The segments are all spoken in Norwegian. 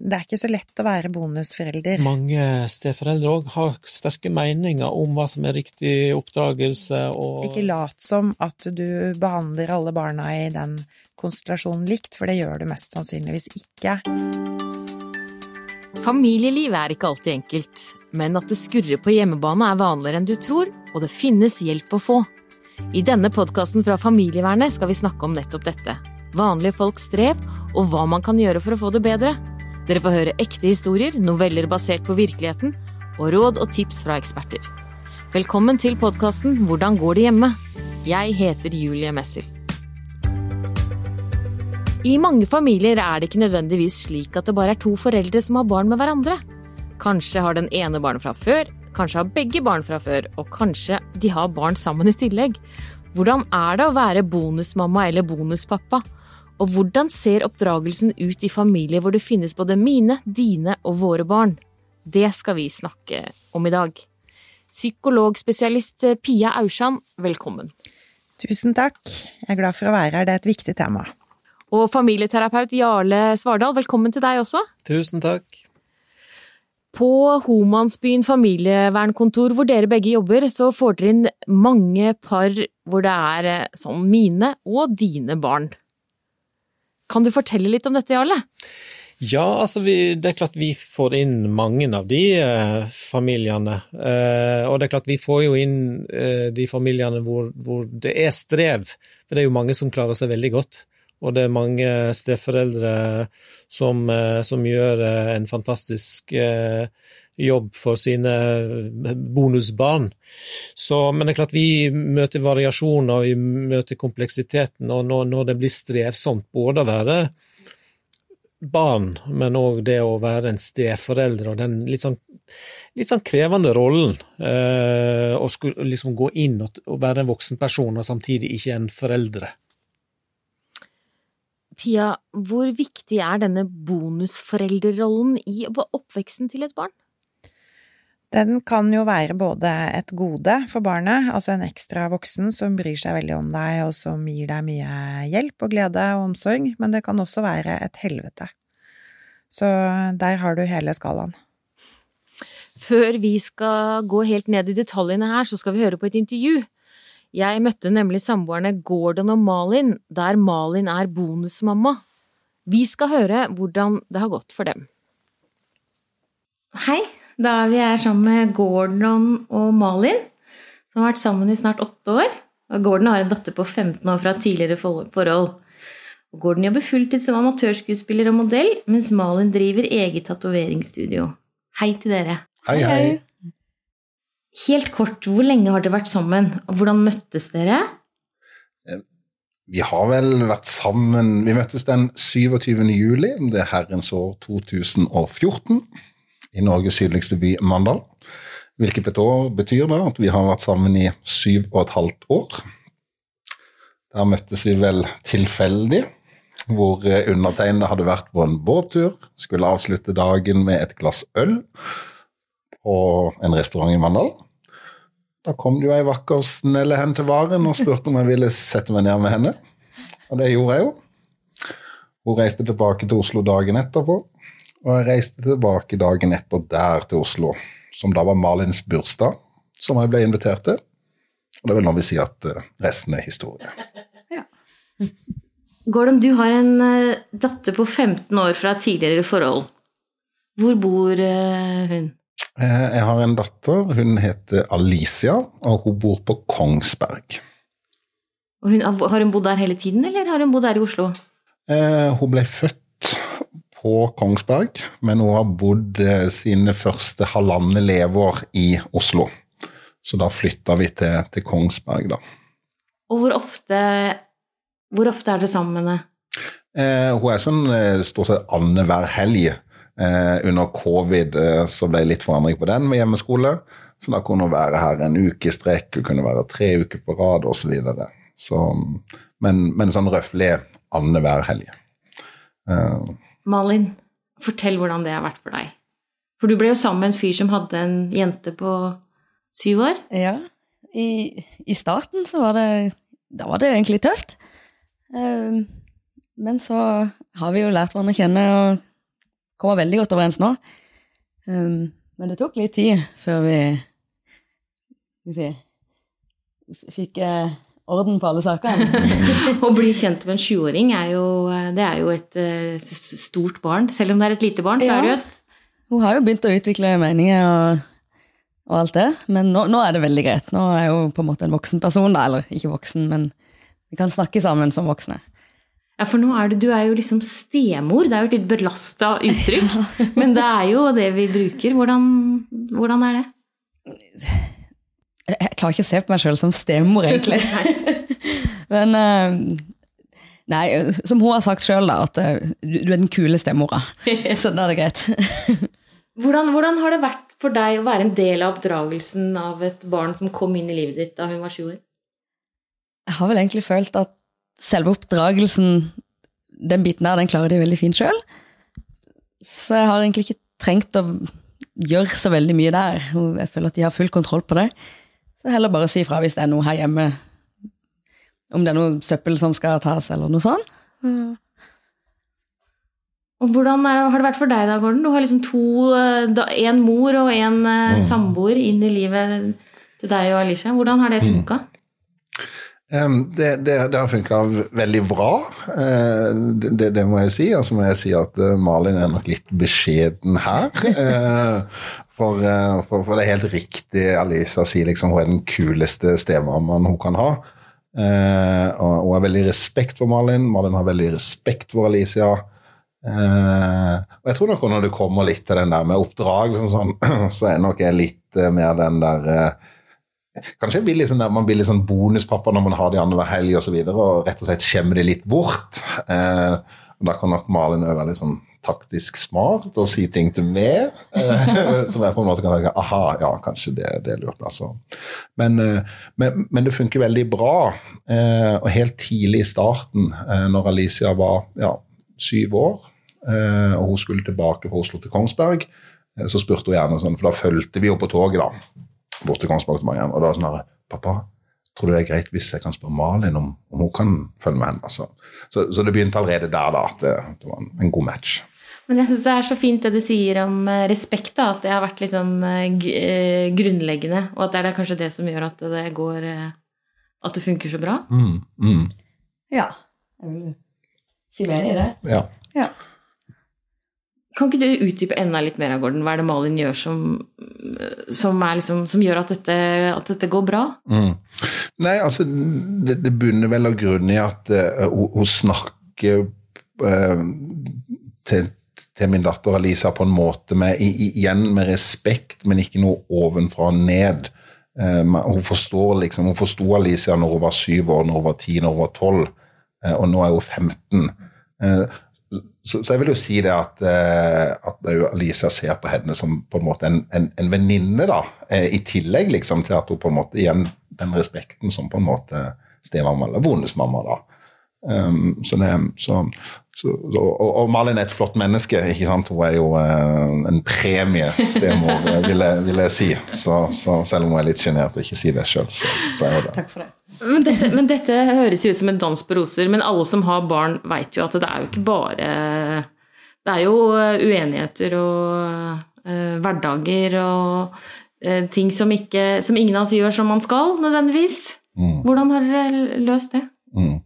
det er ikke så lett å være bonusforelder. Mange steforeldre òg har sterke meninger om hva som er riktig oppdragelse og Ikke lat som at du behandler alle barna i den konstellasjonen likt, for det gjør du mest sannsynligvis ikke. Familielivet er ikke alltid enkelt, men at det skurrer på hjemmebane er vanligere enn du tror, og det finnes hjelp å få. I denne podkasten fra Familievernet skal vi snakke om nettopp dette. Vanlige folks strev, og hva man kan gjøre for å få det bedre. Dere får høre ekte historier, noveller basert på virkeligheten, og råd og tips fra eksperter. Velkommen til podkasten Hvordan går det hjemme? Jeg heter Julie Messer. I mange familier er det ikke nødvendigvis slik at det bare er to foreldre som har barn med hverandre. Kanskje har den ene barn fra før, kanskje har begge barn fra før, og kanskje de har barn sammen i tillegg. Hvordan er det å være bonusmamma eller bonuspappa? Og hvordan ser oppdragelsen ut i familier hvor det finnes både mine, dine og våre barn? Det skal vi snakke om i dag. Psykologspesialist Pia Aursand, velkommen. Tusen takk. Jeg er glad for å være her, det er et viktig tema. Og familieterapeut Jarle Svardal, velkommen til deg også. Tusen takk. På Homansbyen familievernkontor, hvor dere begge jobber, så får dere inn mange par hvor det er sånn mine og dine barn. Kan du fortelle litt om dette, Jarle? Ja, altså vi, det er klart vi får inn mange av de eh, familiene. Eh, og det er klart vi får jo inn eh, de familiene hvor, hvor, det er strev. For det er jo mange som klarer seg veldig godt. Og det er mange steforeldre som, eh, som gjør eh, en fantastisk eh, jobb for sine bonusbarn. Så, men det er klart vi møter variasjoner, vi møter kompleksiteten, og når, når det blir strevsomt både å være barn, men òg det å være en steforelder og den litt sånn, litt sånn krevende rollen. Eh, å skulle liksom gå inn og, og være en voksen person og samtidig ikke en foreldre. Pia, hvor viktig er denne bonusforeldrerollen i oppveksten til et barn? Den kan jo være både et gode for barnet, altså en ekstra voksen som bryr seg veldig om deg og som gir deg mye hjelp og glede og omsorg, men det kan også være et helvete. Så der har du hele skalaen. Før vi skal gå helt ned i detaljene her, så skal vi høre på et intervju. Jeg møtte nemlig samboerne Gordon og Malin, der Malin er bonusmamma. Vi skal høre hvordan det har gått for dem. Hei, da er vi her sammen med Gordon og Malin, som har vært sammen i snart åtte år. Og Gordon har en datter på 15 år fra tidligere forhold. Gordon jobber fulltid som amatørskuespiller og modell, mens Malin driver eget tatoveringsstudio. Hei til dere. Hei, hei. Helt kort, hvor lenge har dere vært sammen, og hvordan møttes dere? Vi har vel vært sammen Vi møttes den 27. juli, om det er herrens år 2014, i Norges sydligste by, Mandal. Hvilket betyr da at vi har vært sammen i syv og et halvt år. Der møttes vi vel tilfeldig, hvor undertegnede hadde vært på en båttur, skulle avslutte dagen med et glass øl på en restaurant i Mandal. Da kom det jo ei vakker snelle hen til varen og spurte om jeg ville sette meg ned med henne. Og det gjorde jeg jo. Hun reiste tilbake til Oslo dagen etterpå, og jeg reiste tilbake dagen etter der til Oslo, som da var Malins bursdag, som jeg ble invitert til. Og det vil nå vi si at resten er historie. Ja. Gordon, du har en datter på 15 år fra tidligere forhold. Hvor bor hun? Jeg har en datter. Hun heter Alicia, og hun bor på Kongsberg. Hun, har hun bodd der hele tiden, eller har hun bodd der i Oslo? Eh, hun ble født på Kongsberg, men hun har bodd sine første halvannet leveår i Oslo. Så da flytta vi til, til, Kongsberg, da. Og hvor ofte, hvor ofte er dere sammen med? Eh, hun er sånn stort sett annenhver helg. Eh, under covid eh, så ble det litt forandring på den med hjemmeskole. Så da kunne hun være her en uke i strekk, hun kunne være tre uker på rad osv. Så videre. så, men, men sånn røftlig annenhver helg. Uh, Malin, fortell hvordan det har vært for deg. For du ble jo sammen med en fyr som hadde en jente på syv år? Ja. I, i starten så var det Da var det jo egentlig tøft. Uh, men så har vi jo lært hverandre å kjenne og kommer veldig godt overens nå. Um, men det tok litt tid før vi skal vi si, fikk eh, orden på alle sakene. Å bli kjent med en sjuåring er jo, det er jo et eh, stort barn. Selv om det er et lite barn, så Ja. er det jo et Hun har jo begynt å utvikle meninger og, og alt det, men nå, nå er det veldig greit. Nå er hun på en måte en voksen person, da, eller ikke voksen, men vi kan snakke sammen som voksne. Ja, for nå er du, du er jo liksom stemor. Det er jo et litt belasta uttrykk. Men det er jo det vi bruker. Hvordan, hvordan er det? Jeg, klarer ikke å se på meg sjøl som stemor, egentlig. men eh, Nei, som hun har sagt sjøl, at eh, du, du er den kule stemora. Så da er det greit. Hvordan, hvordan har det vært for deg å være en del av oppdragelsen av et barn som kom inn i livet ditt da hun var sju år? Jeg har vel egentlig følt at selve oppdragelsen, den biten der, den klarer de veldig fint sjøl. Så jeg har egentlig ikke trengt å gjøre så veldig mye der. Jeg føler at de har full kontroll på det. Så heller bare si fra hvis det er noe her hjemme. Om det er noe søppel som skal tas, eller noe sånt. Og hvordan er, har det vært for deg da, Gordon? Du har liksom to, eh, en mor og en mm. samboer inn i livet til deg og Alicia. Hvordan har det funka? Em, det, det, det har funka veldig bra, eh, det, det, må jeg si. Og så må jeg si at eh, Malin er nok litt beskjeden her. eh, for, for, for det er helt riktig, Alisa sier liksom hun er den kuleste stemammaen hun kan ha. Og hun har veldig respekt for Malin. Malin har veldig respekt for Alicia. Og jeg tror nok når det kommer litt til den der med oppdrag, sånn, sånn, så er nok jeg litt mer den der Kanskje blir sånn man blir litt sånn bonuspappa når man har de annenhver helg osv. Og, så videre, og rett og slett skjemmer de litt bort. Eh, Da kan nok Malin være litt sånn taktisk smart og si ting til meg eh, som jeg på en måte kan tenke aha, ja, kanskje det, det er lurt. altså. Men, eh, men, men det funker veldig bra. Eh, og helt tidlig i starten, eh, når Alicia var ja, syv år, eh, og hun skulle tilbake fra Oslo til Kongsberg, så spurte hun gjerne sånn, for da fulgte vi jo på toget, da bort til Kongsberg og da sånn herre Pappa, tror du det er greit hvis jeg kan spørre Malin om, om hun kan følge med henne? Altså. Så, så det begynte allerede der da, at det, det var en, en god match. Men jeg syns det er så fint det du sier om eh, respekt, da, at det har vært liksom eh, g- eh, grunnleggende, og at det er det kanskje det som gjør at det går eh, At det funker så bra. Mm, mm, Ja. Jeg vil si meg enig i det. ja. Ja. Kan ikke du utdype enda litt mer av Gordon? Hva er det Malin gjør som, som, liksom, som gjør at dette, at dette går bra? Mm. Nei, altså, det, det bunner vel av grunnen i at uh, hun, hun snakker uh, til, til min datter Alisa på en måte med, igjen med respekt, men ikke noe ovenfra og ned. Um, hun forstår liksom, hun forsto Alisa når hun var syv år, når hun var ti, når hun var tolv, uh, og nå er hun 15. Eh, så, så jeg vil jo si det at, eh, at Alicia ser på henne som på en måte en, en, en venninne, da. Eh, I tillegg liksom til at hun på en måte igjen den respekten som på en måte stemamma eller bonusmamma, da. Um, så det, så, så, og, og Malin er et flott menneske. ikke sant? Hun er jo uh, en premiestemor, vil, jeg- vil jeg si. Så selv om hun er litt sjenert og ikke sier det sjøl, så, så er hun det. Takk for det. Men dette, men dette høres jo ut som en dans på roser, men alle som har barn, veit jo at det er jo ikke bare Det er jo eh, uenigheter og uh, hverdager og uh, ting som, ikke, som ingen av oss gjør som man skal, nødvendigvis. Mm. Hvordan har dere løst det? Mm.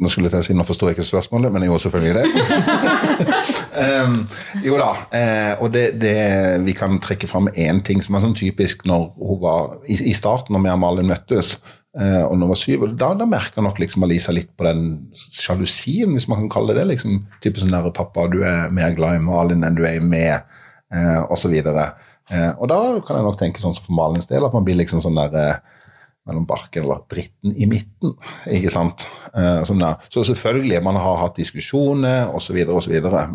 Nå skulle jeg til å si, nå forstår jeg ikke spørsmålet, men jo, selvfølgelig det. um, jo da, uh, og det, det, vi kan trekke fram én ting som er sånn typisk når hun var i, i starten, når vi og Malin møttes, uh, og når hun var syv, og da, da merka nok liksom Alisa litt på den sjalusien, hvis man kan kalle det det. liksom, typisk sånn der, 'Pappa, du er mer glad i Malin enn du er i meg', eh, og så. Eh, og da kan jeg nok tenke sånn som for Malins del, at man blir liksom sånn der eh, mellom barken eller dritten i midten. ikke sant? Eh, der. Så selvfølgelig, man har hatt diskusjoner osv.,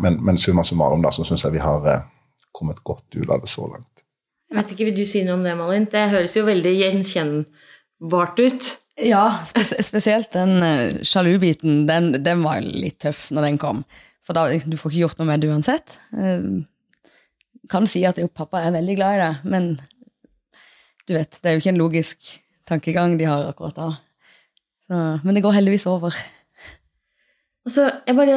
men, men summa summarum da, så syns jeg vi har eh, kommet godt ut av det så langt. Jeg vet ikke, Vil du si noe om det, Malin? Det høres jo veldig gjenkjennbart ut. Ja, spes spesielt den uh, sjalu-biten, den, den var litt tøff når den kom. For da, liksom, du får ikke gjort noe med det uansett. Uh, kan si at jo, pappa er veldig glad i deg, men du vet, det er jo ikke en logisk tankegang de har akkurat da. Så, men det går heldigvis over. Altså, jeg bare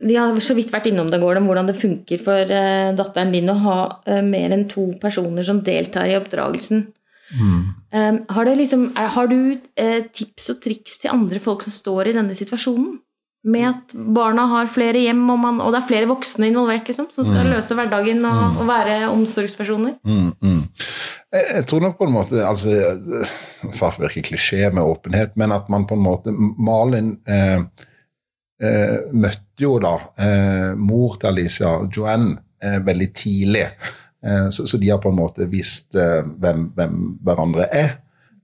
Vi har så vidt vært innom det, Gordon, hvordan det funker for uh, datteren din å ha uh, mer enn to personer som deltar i oppdragelsen. Eh, har, det liksom, er, har du uh, tips og triks til andre folk som står i denne situasjonen? Med at barna har flere hjem, og, man, og det er flere voksne involvert liksom, som skal løse hverdagen og, og være omsorgspersoner. Mm, mm. Jeg, tror nok på en måte altså, For virker klisjé med åpenhet, men at man på en måte Malin eh, eh, møtte jo da eh, mor til Alicia, Joanne, eh, veldig tidlig. Eh, så, så de har på en måte visst eh, hvem, hvem hverandre er,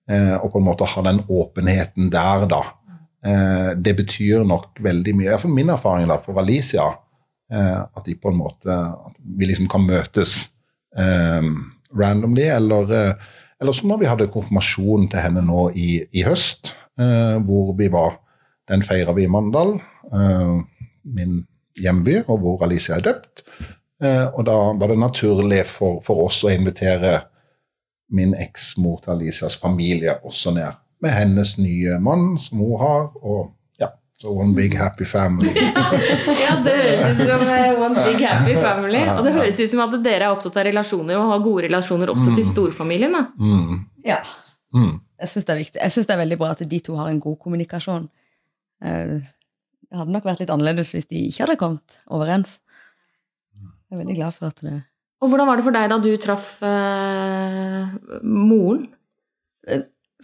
eh, og på en måte har den åpenheten der, da. Eh, det betyr nok veldig mye. Iallfall min erfaring da, for Alicia, eh, at de på en måte at vi liksom kan møtes eh, randomly, eller, eh, eller som når vi hadde konfirmasjon til henne nå i, i høst, eh, hvor vi var Den feira vi i Mandal, eh, min hjemby, og hvor Alicia er døpt. Eh, og da var det naturlig for, for oss å invitere min eksmor til Alicias familie også ned. Med hennes nye mann, som hun har. og One big happy family. Ja, det høres ut som eh, One Big Happy Family. Og det høres ut som at dere er opptatt av relasjoner og har gode relasjoner også til storfamilien. da. Mm, Ja. mm. Jeg syns det er viktig. Jeg synes det er veldig bra at de to har en god kommunikasjon. Eh, Det hadde nok vært litt annerledes hvis de ikke hadde kommet overens. Jeg er veldig glad for at det Og hvordan var det for deg da du traff eh, moren?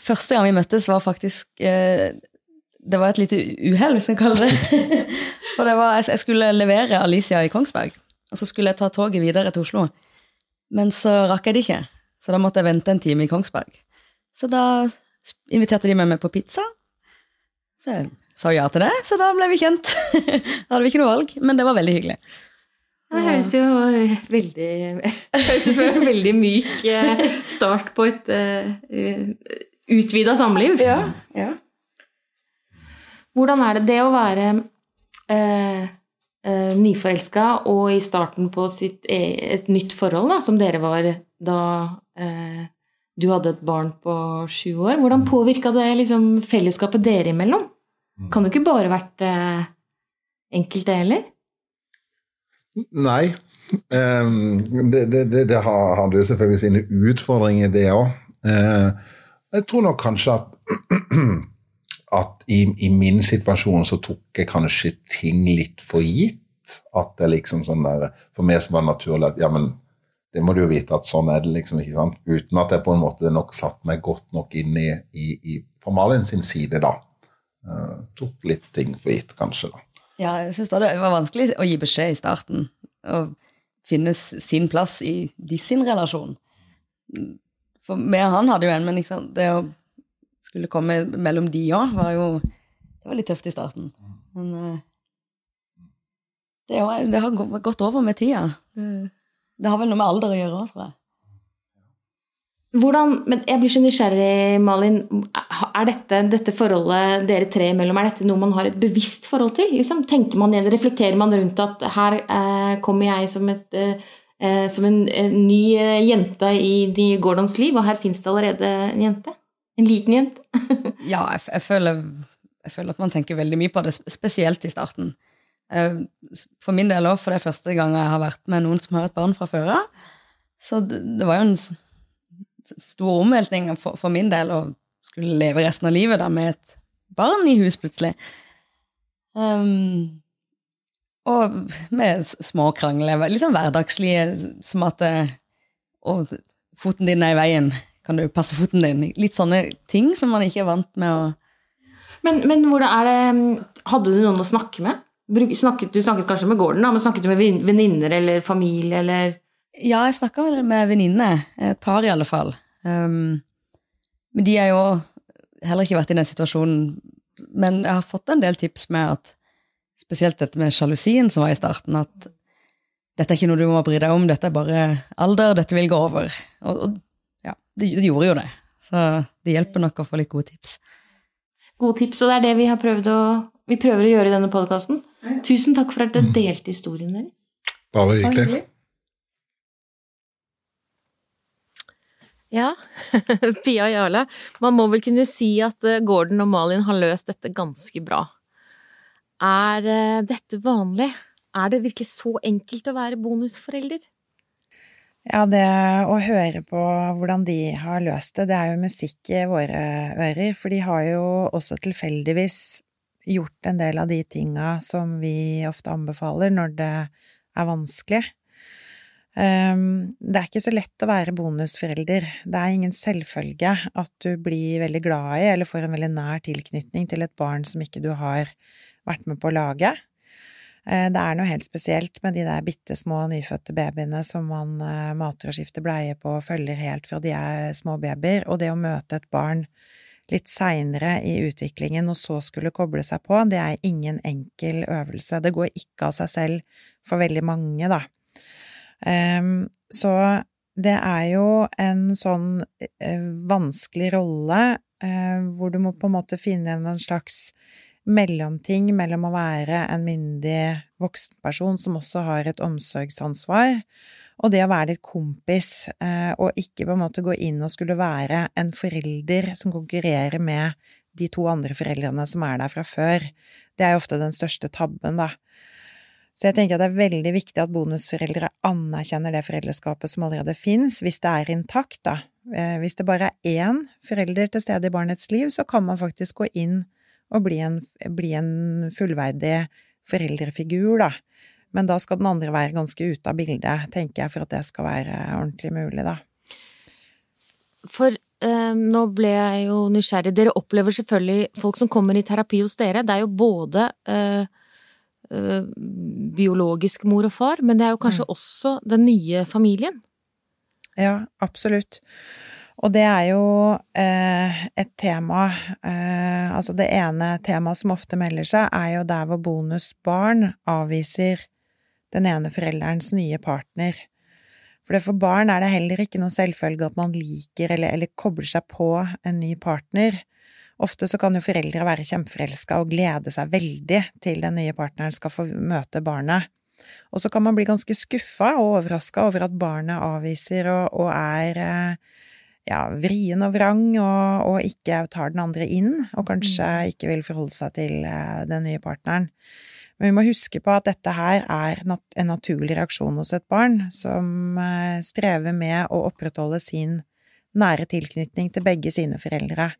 Første gang vi møttes, var faktisk eh, Det var et lite uhell, hvis jeg kaller det. For det var, jeg, skulle levere Alicia i Kongsberg, og så skulle jeg ta toget videre til Oslo. Men så rakk jeg det ikke, så da måtte jeg vente en time i Kongsberg. Så da inviterte de meg med på pizza. Så jeg sa ja til det, så da ble vi kjent. Da hadde vi ikke noe valg, men det var veldig hyggelig. Det høres jo veldig høres ut som en veldig myk eh, start på et uh, utvida samliv. Ja, ja. Hvordan er det det å være eh, eh, nyforelska og i starten på sitt, e- et nytt forhold, da, som dere var da eh, du hadde et barn på sju år? Hvordan påvirka det liksom, fellesskapet dere imellom? Kan jo ikke bare vært eh, enkelt, det heller? Nei. Um, det det, det, det har, hadde jo selvfølgelig sine utfordringer, det òg. jeg tror nok kanskje at, at i, i min situasjon så tok jeg kanskje ting litt for gitt. At det liksom sånn der For meg som var naturlig at ja, men det må du jo vite at sånn er det liksom, ikke sant? Uten at jeg på en måte nok satt meg godt nok inn i, i, i fra sin side, da. Uh, tok litt ting for gitt, kanskje, da. Ja, jeg synes da det var vanskelig å gi beskjed i starten, Å finne sin plass i de sin relasjon. For meg og han hadde jo en, men liksom, det å skulle komme mellom de òg, var jo Det var litt tøft i starten. Men eh, det, det har gått over med tida. Det, har vel noe med alder å gjøre òg, tror jeg. Hvordan, men jeg blir så nysgjerrig, Malin. Er dette, dette forholdet dere tre imellom, er dette noe man har et bevisst forhold til? Liksom, tenker man igjen, Reflekterer man rundt at her eh, kommer jeg som, et, eh, eh, som en, en ny eh, jente i de Gordons liv, og her fins det allerede en jente? En liten jente? Ja, jeg, jeg, føler, jeg føler at man tenker veldig mye på det, spesielt i starten. Eh, For min del òg, for det er første gang jeg har vært med noen som har et barn fra før av. Så det, det var jo en stor omveltning for, for min del å skulle leve resten av livet da med et barn i hus plutselig. Um, og med små krangler, litt sånn hverdagslige, som at Og foten din er i veien, kan du passe foten din? Litt sånne ting som man ikke er vant med å Men, men hvordan er det Hadde du noen å snakke med? Snakket, du snakket kanskje med Gordon, da, men snakket du med venninner eller familie, eller Ja, jeg snakka med, venninner, et par i alle fall. Um, men de har jo heller ikke vært i den situasjonen. Men jeg har fått en del tips med at spesielt dette med sjalusien som var i starten, at dette er ikke noe du må bry deg om, dette er bare alder, dette vil gå over. Og, og det, det gjorde jo det. Så det hjelper nok å få litt gode tips. gode tips, og det er det vi har prøvd å vi prøver å gjøre i denne podkasten. Tusen takk for at dere delte historien deres. Bare hyggelig. Ja, Pia og Jarle, man må vel kunne si at eh, Gordon og Malin har løst dette ganske bra. Er eh, dette vanlig? Er det virkelig så enkelt å være bonusforelder? Ja, det å høre på hvordan de har løst det, det er jo musikk i våre ører, for de har jo også tilfeldigvis gjort en del av de tinga som vi ofte anbefaler når det er vanskelig. Um, det er ikke så lett å være bonusforelder. Det er ingen selvfølge at du blir veldig glad i eller får en veldig nær tilknytning til et barn som ikke du har vært med på å lage. Eh, det er noe helt spesielt med de der bitte små nyfødte babyene som man eh, mater og skifter bleie på og følger helt fra de er små babyer, og det å møte et barn litt seinere i utviklingen og så skulle koble seg på, det er ingen enkel øvelse. Det går ikke av seg selv for veldig mange, da. Um, så det er jo en sånn uh, vanskelig rolle hvor du må på en måte finne en slags mellomting mellom å være en myndig voksenperson som også har et omsorgsansvar, og det å være litt kompis, eh, og ikke på en måte gå inn og skulle være en forelder som konkurrerer med de to andre foreldrene som er der fra før. Det er jo ofte den største tabben, da. Så jeg tenker at det er veldig viktig at bonusforeldre anerkjenner det foreldreskapet som allerede fins, hvis det er intakt, da. Eh, hvis det bare er én forelder til stede i barnets liv, så kan man faktisk gå inn og bli en, bli en fullverdig foreldrefigur, da. Men da skal den andre være ganske ute av bildet, tenker jeg, for at det skal være ordentlig mulig, da. For eh, nå ble jeg jo nysgjerrig. Dere opplever selvfølgelig folk som kommer i terapi hos dere. Det er jo både eh, eh, biologisk mor og far, men det er jo kanskje mm. også den nye familien? Ja, absolutt. Og det er jo eh, et tema eh, Altså, det ene temaet som ofte melder seg, er jo der hvor bonusbarn avviser den ene forelderens nye partner. For for barn er det heller ikke noe selvfølge at man liker eller, eller kobler seg på en ny partner. Ofte så kan jo foreldre være kjempeforelska og glede seg veldig til den nye partneren skal få møte barnet. Og så kan man bli ganske skuffa og overraska over at barnet avviser og, og er eh, ja, vrien og vrang og, og, ikke tar den andre inn, og kanskje mm. ikke vil forholde seg til uh, den nye partneren. Men vi må huske på at dette her er en naturlig reaksjon hos et barn som uh, strever med å opprettholde sin nære tilknytning til begge sine foreldre.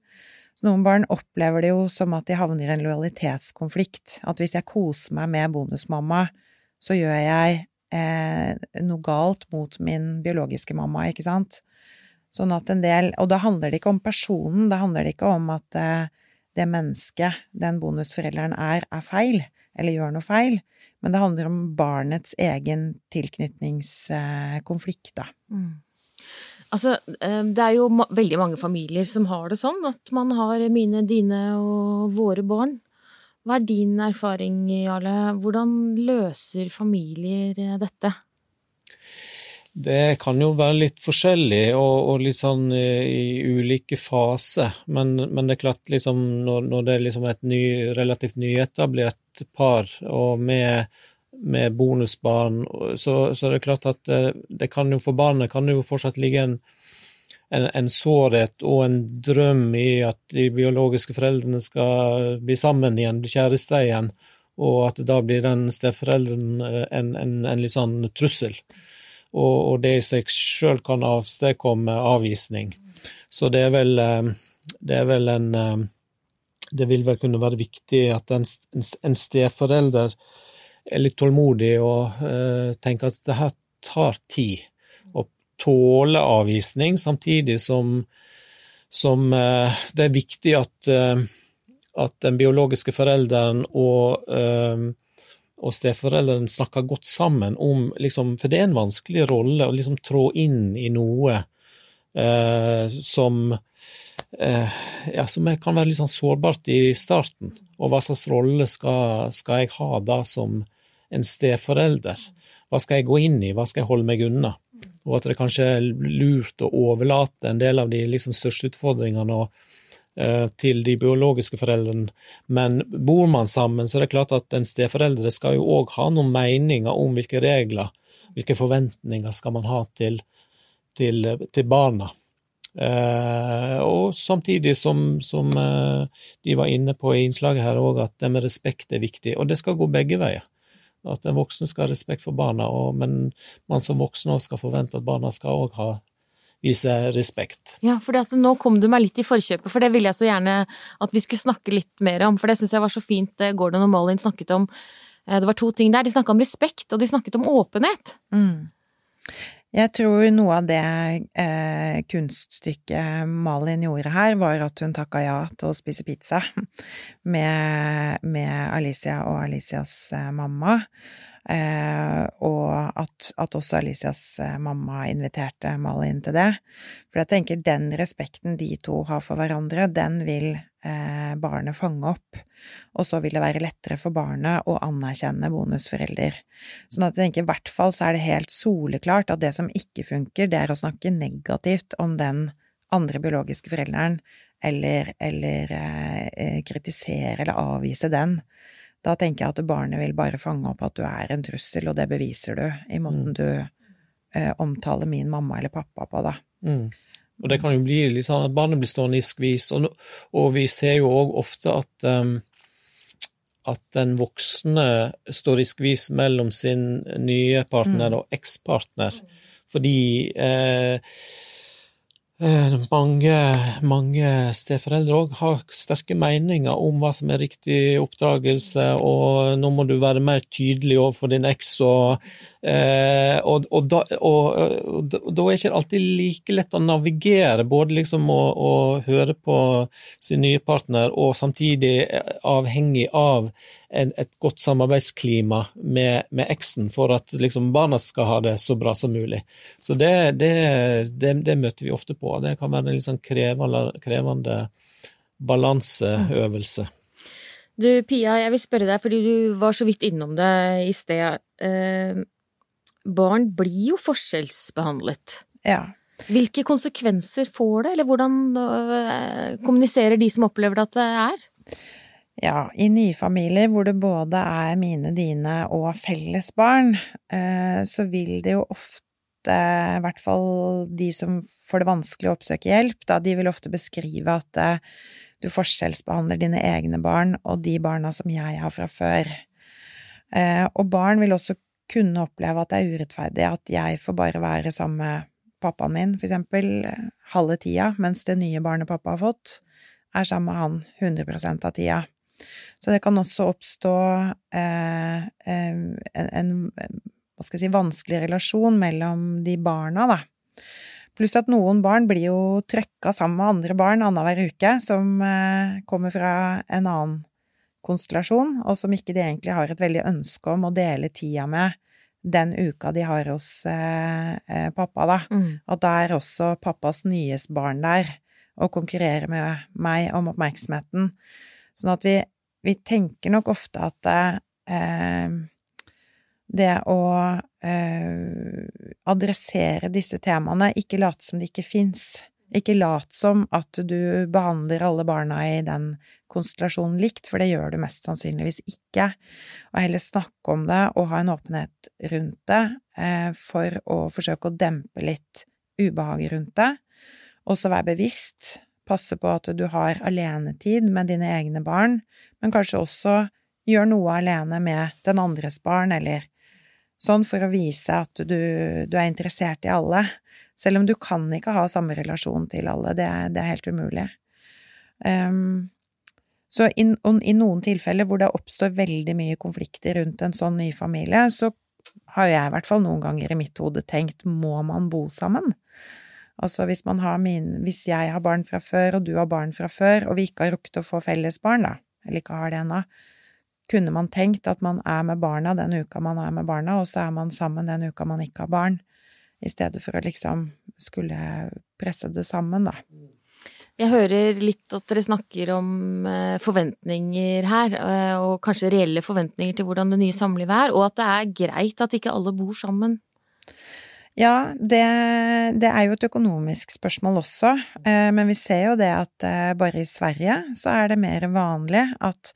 Så noen barn opplever det jo som at de havner i en lojalitetskonflikt, at hvis jeg koser meg med bonusmamma, så gjør jeg eh, noe galt mot min biologiske mamma, ikke sant? Sånn at en del Og da handler det ikke om personen, da handler det ikke om at eh, det mennesket den bonusforelderen er, er feil, eller gjør noe feil, men det handler om barnets egen tilknytningskonflikt, da. Mm. Altså, eh, det er jo veldig mange familier som har det sånn, at man har mine, dine og våre barn. Hva er din erfaring, Jarle? Hvordan løser familier eh, dette? Det kan jo være litt forskjellig og, og litt sånn i, i ulike faser, men, men, det er klart liksom når, når det er liksom et ny, relativt nyetablert par og med, med bonusbarn, så, så det er klart at det, eh, det, kan jo for barnet kan det jo fortsatt ligge en, en, en, sårhet og en drøm i at de biologiske foreldrene skal bli sammen igjen, kjærester igjen, og at da blir den steforelderen en, en, en litt sånn trussel og, og det i seg sjøl kan avstedkomme avvisning. Så det er vel, eh, det er vel en eh, Det vil vel kunne være viktig at en, en steforelder er litt tålmodig og uh, tenker at det her tar tid. Å tåle avvisning, samtidig som, som det er viktig at, at den biologiske forelderen og og steforeldrene snakker godt sammen om liksom, For det er en vanskelig rolle å liksom trå inn i noe eh, som eh, ja, som kan være litt sånn sårbart i starten. Og hva slags rolle skal, skal, jeg ha da som en steforelder? Hva skal jeg gå inn i, hva skal jeg holde meg unna? Og at det kanskje er lurt å overlate en del av de liksom, største utfordringene og til de biologiske foreldrene, men bor man sammen, så er det klart at en steforeldre skal jo òg ha noen meninger om hvilke regler, hvilke forventninger skal man ha til, til, til barna. Eh, og samtidig som, som eh, de var inne på i innslaget her òg, at det med respekt er viktig. Og det skal gå begge veier. At den voksne skal ha respekt for barna, og, men man som voksen òg skal forvente at barna skal òg ha vise respekt. Ja, for nå kom du meg litt i forkjøpet, for det ville jeg så gjerne at vi skulle snakke litt mer om, for det syns jeg var så fint det Gordon og Malin snakket om. Eh, det var to ting der. De snakka om respekt, og de snakket om åpenhet. Mm. Jeg tror noe av det eh, kunststykket Malin gjorde her, var at hun takka ja til å spise pizza med, med Alicia og Alicias eh, mamma. Eh, og at, at, også Alicias eh, mamma inviterte Malin til det. For jeg tenker den respekten de to har for hverandre, den vil eh, barnet fange opp. Og så vil det være lettere for barnet å anerkjenne bonusforelder. Sånn at jeg tenker i hvert fall så er det helt soleklart at det som ikke funker, det er å snakke negativt om den andre biologiske forelderen, eller, eller eh, kritisere eller avvise den. Da tenker jeg at barnet vil bare fange opp at du er en trussel, og det beviser du i måten mm. du eh, omtaler min mamma eller pappa på, da. Mm. Og det kan jo bli litt sånn at barnet blir stående i skvis, og, og vi ser jo òg ofte at um, at den voksne står i skvis mellom sin nye partner mm. og ekspartner, fordi eh, Eh, mange, mange steforeldre òg har sterke meninger om hva som er riktig oppdragelse, og nå må du være mer tydelig overfor din eks, og, eh, og, og, da, og, da, er ikke alltid like lett å navigere, både liksom å, å høre på sin nye partner, og samtidig avhengig av en, et godt samarbeidsklima med, med eksen for at liksom barna skal ha det så bra som mulig. Så det, det, det, det møter vi ofte på. Det kan være en litt sånn krevende, krevende balanseøvelse. Du Pia, jeg vil spørre deg, fordi du var så vidt innom det i sted. Eh, barn blir jo forskjellsbehandlet. Ja. Hvilke konsekvenser får det, eller hvordan øh, kommuniserer de som opplever det at det er? Ja, i nye familier hvor det både er mine, dine og felles barn, eh, så vil det jo ofte, i hvert fall de som får det vanskelig å oppsøke hjelp, da de vil ofte beskrive at eh, du forskjellsbehandler dine egne barn og de barna som jeg har fra før. Eh, og barn vil også kunne oppleve at det er urettferdig at jeg får bare være sammen med pappaen min, for eksempel, halve tida, mens det nye barnet pappa har fått, er sammen med han 100% av tida. Så det kan også oppstå eh, en, en, hva skal jeg si, vanskelig relasjon mellom de barna, da. Pluss at noen barn blir jo trøkka sammen med andre barn annenhver uke, som eh, kommer fra en annen konstellasjon, og som ikke de egentlig har et veldig ønske om å dele tida med den uka de har hos eh, eh pappa, da. Mm. Og da er også pappas nyeste barn der og konkurrerer med meg om oppmerksomheten. Sånn at vi vi tenker nok ofte at eh, det å eh, adressere disse temaene, ikke late som det ikke fins. Ikke lat som at du behandler alle barna i den konstellasjonen likt, for det gjør du mest sannsynligvis ikke. Og heller snakke om det og ha en åpenhet rundt det eh, for å forsøke å dempe litt ubehaget rundt det. Også være bevisst passe på at du har alenetid med dine egne barn, men kanskje også gjør noe alene med den andres barn, eller sånn for å vise at du, du er interessert i alle. Selv om du kan ikke ha samme relasjon til alle, det, det er helt umulig. Um, så i, i, noen tilfeller hvor det oppstår veldig mye konflikter rundt en sånn ny familie, så har jeg i hvert fall noen ganger i mitt hode tenkt må man bo sammen? Altså hvis man har min Hvis jeg har barn fra før, og du har barn fra før, og vi ikke har rukket å få felles barn, da, eller ikke har det ennå, kunne man tenkt at man er med barna den uka man er med barna, og så er man sammen den uka man ikke har barn, i stedet for å liksom skulle presse det sammen, da. Jeg hører litt at dere snakker om eh, forventninger her, eh, og kanskje reelle forventninger til hvordan det nye samlivet er, og at det er greit at ikke alle bor sammen. Ja, det, det, er jo et økonomisk spørsmål også, eh, men vi ser jo det at bare i Sverige så er det mer vanlig at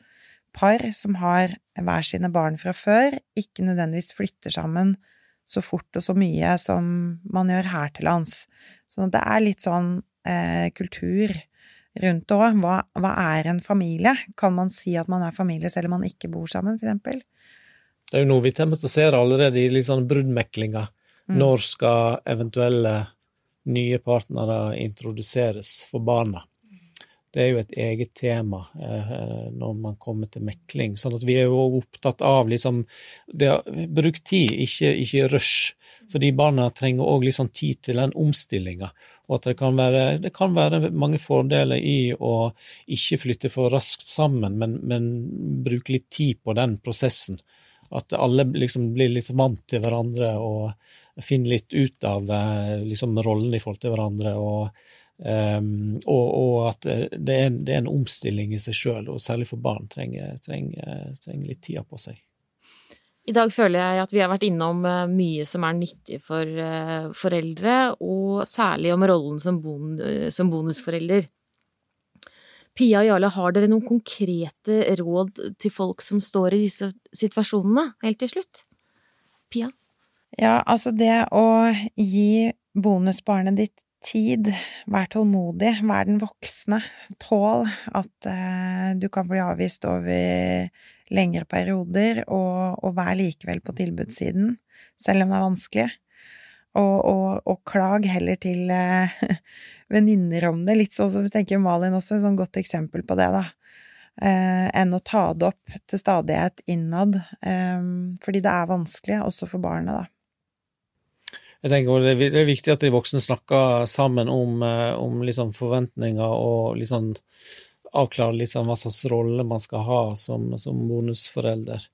par som har hver sine barn fra før, ikke nødvendigvis flytter sammen så fort og så mye som man gjør her til lands. Så det er litt sånn eh, kultur rundt det òg. Hva, hva, er en familie? Kan man si at man er familie selv om man ikke bor sammen, eksempel? Det er jo noe vi tematiserer allerede i litt sånn bruddmeklinga. Mm. Når skal eventuelle nye partnere introduseres for barna? Det er jo et eget tema eh, når man kommer til mekling. sånn at vi er jo opptatt av liksom det, Bruk tid, ikke, ikke rush. Fordi barna trenger òg liksom tid til den omstillinga. Og at det kan, være, det kan, være, mange fordeler i å ikke flytte for raskt sammen, men, men bruke litt tid på den prosessen. At alle liksom blir litt vant til hverandre og finner litt ut av eh, liksom, rollen i forhold til hverandre. og Um, og, og, at det er, det er, en omstilling i seg sjøl, og særlig for barn trenger, trenger, trenger litt tid på seg. I dag føler jeg at vi har vært innom eh, mye som er nyttig for uh, foreldre, og særlig om rollen som, bon, som bonusforelder. Pia og Jarle, har dere noen konkrete råd til folk som står i disse situasjonene, helt til slutt? Pia? Ja, altså det å gi bonusbarnet ditt tid, vær tålmodig, vær den voksne, tål at eh, du kan bli avvist over lengre perioder, og, og vær likevel på tilbudssiden, selv om det er vanskelig. Og, og, og klag heller til eh, venninner om det, litt sånn som vi tenker Malin også, et sånn godt eksempel på det, da. Eh, enn å ta det opp til stadighet innad, eh, fordi det er vanskelig, også for barnet, da. Jeg tenker Det er viktig at de voksne snakker sammen om, eh, om liksom forventninger og liksom avklare liksom hva slags rolle man skal ha som, som bonusforelder.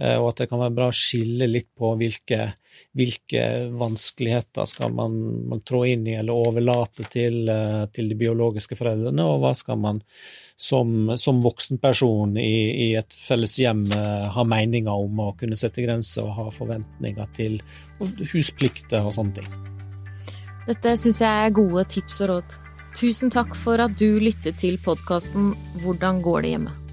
Eh, og at det kan være bra å skille litt på hvilke, hvilke vanskeligheter skal man, man, trå inn i eller overlate til, eh, til, de biologiske foreldrene, og hva skal man som, som voksenperson i, i, et felles hjem har meninger om å kunne sette grenser og ha forventninger til husplikter og sånne ting. Dette syns jeg er gode tips og råd. Tusen takk for at du lyttet til podkasten Hvordan går det hjemme?